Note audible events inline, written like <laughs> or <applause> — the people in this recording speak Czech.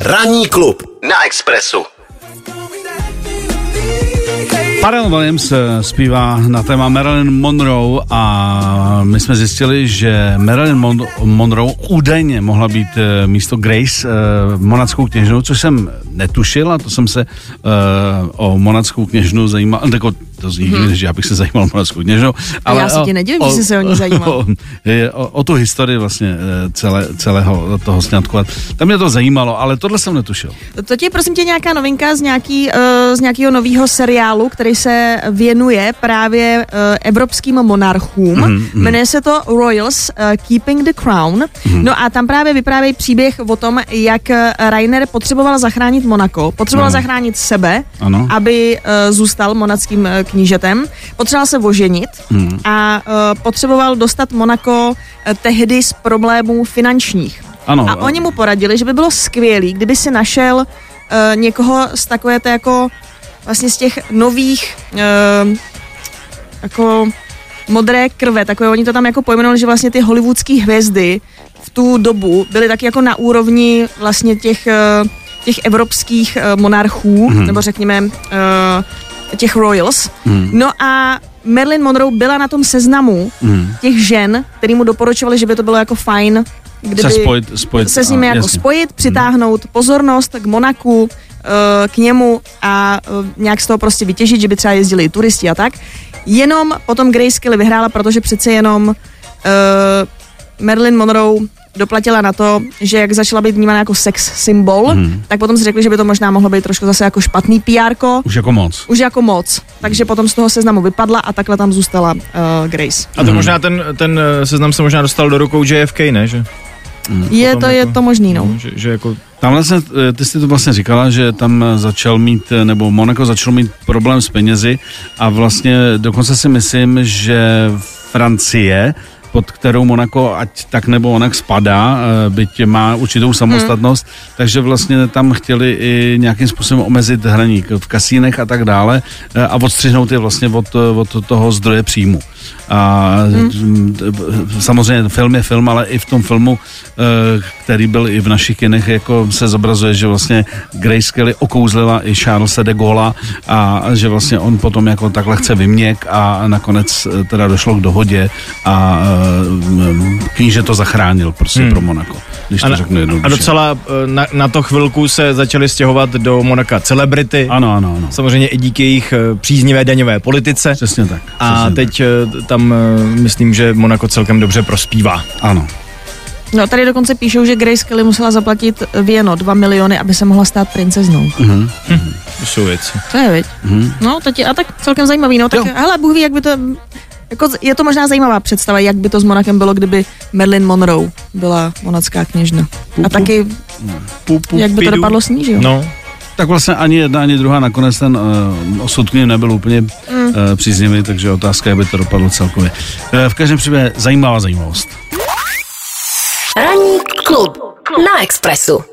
Ranní klub na Expressu. Pharrell Williams eh, zpívá na téma Marilyn Monroe a my jsme zjistili, že Marilyn Mon- Monroe údajně mohla být eh, místo Grace uh, monackou kněžnou, což jsem netušil a to jsem se uh, o monackou kněžnu zajímal, jako to zní, hmm. že já bych se zajímal o monackou kněžnou. Ale já se ti nedivím, že jsi se o ní zajímal. <laughs> O, o, o tu historii vlastně celé, celého toho sňatku. Tam mě to zajímalo, ale tohle jsem netušil. To, ti prosím tě nějaká novinka z, nějaký, uh, z nějakého nového seriálu, který se věnuje právě uh, evropským monarchům. Mm-hmm. Jmenuje se to Royals uh, Keeping the Crown. Mm-hmm. No a tam právě vyprávějí příběh o tom, jak Rainer potřeboval zachránit Monako, potřeboval ano. zachránit sebe, ano. aby uh, zůstal monackým knížetem, potřeboval se oženit mm. a uh, potřeboval dostat Monako uh, tehdy z problémů finančních. Ano. A oni mu poradili, že by bylo skvělé, kdyby si našel uh, někoho z takové té jako vlastně z těch nových uh, jako modré krve, takové, oni to tam jako pojmenovali, že vlastně ty hollywoodské hvězdy v tu dobu byly taky jako na úrovni vlastně těch, uh, těch evropských uh, monarchů, mm. nebo řekněme uh, těch royals. Mm. No a Marilyn Monroe byla na tom seznamu mm. těch žen, který mu doporučovali, že by to bylo jako fajn, kdyby se, spojit, spojit, se s nimi a, jako jasně. spojit, přitáhnout mm. pozornost k Monaku, Eh, k němu a nějak z toho prostě vytěžit, že by třeba jezdili i turisti a tak. Jenom potom Grace Kelly vyhrála, protože přece jenom uh, Marilyn Monroe doplatila na to, že jak začala být vnímána jako sex symbol, hmm. tak potom si řekli, že by to možná mohlo být trošku zase jako špatný PR. Už jako moc. Už jako moc. Takže potom z toho seznamu vypadla a takhle tam zůstala uh, Grace. A to hmm. možná ten, ten seznam se možná dostal do rukou JFK, ne? Že? Hmm. Je to, jako, je to možný, no. Že, že jako tam vlastně, eh, ty jsi to vlastně říkala, že tam začal mít, eh, nebo Monaco začal mít problém s penězi a vlastně dokonce si myslím, že Francie pod kterou Monako ať tak nebo onak spadá, eh, byť má určitou samostatnost, hmm. takže vlastně tam chtěli i nějakým způsobem omezit hraní v kasínech a tak dále a odstřihnout je vlastně od, od toho zdroje příjmu. A hmm. samozřejmě film je film, ale i v tom filmu, eh, který byl i v našich kinech, jako se zobrazuje, že vlastně Grace Kelly okouzlila i Charlesa de Gaulle a že vlastně on potom jako takhle chce vyměk a nakonec eh, teda došlo k dohodě a eh, kníže to zachránil prostě hmm. pro Monako, když to a, řeknu jednoduše. A docela na, na to chvilku se začaly stěhovat do Monaka celebrity. Ano, ano, ano. Samozřejmě i díky jejich příznivé daňové politice. Přesně tak. A přesně teď tak tam myslím, že Monako celkem dobře prospívá. Ano. No tady dokonce píšou, že Grace Kelly musela zaplatit věno 2 miliony, aby se mohla stát princeznou. Hm. To jsou věci. To je, věc. Uh-huh. No, to tě, a tak celkem zajímavý. No, tak jo. hele, Bůh ví, jak by to... Jako, je to možná zajímavá představa, jak by to s Monakem bylo, kdyby Marilyn Monroe byla monacká kněžna. A taky, jak by to dopadlo s ní, že jo? No, tak vlastně ani jedna, ani druhá nakonec ten uh, osud k ním nebyl úplně mm. uh, příznivý, takže otázka, jak by to dopadlo celkově. Uh, v každém případě zajímavá zajímavost. Ranní klub na Expressu.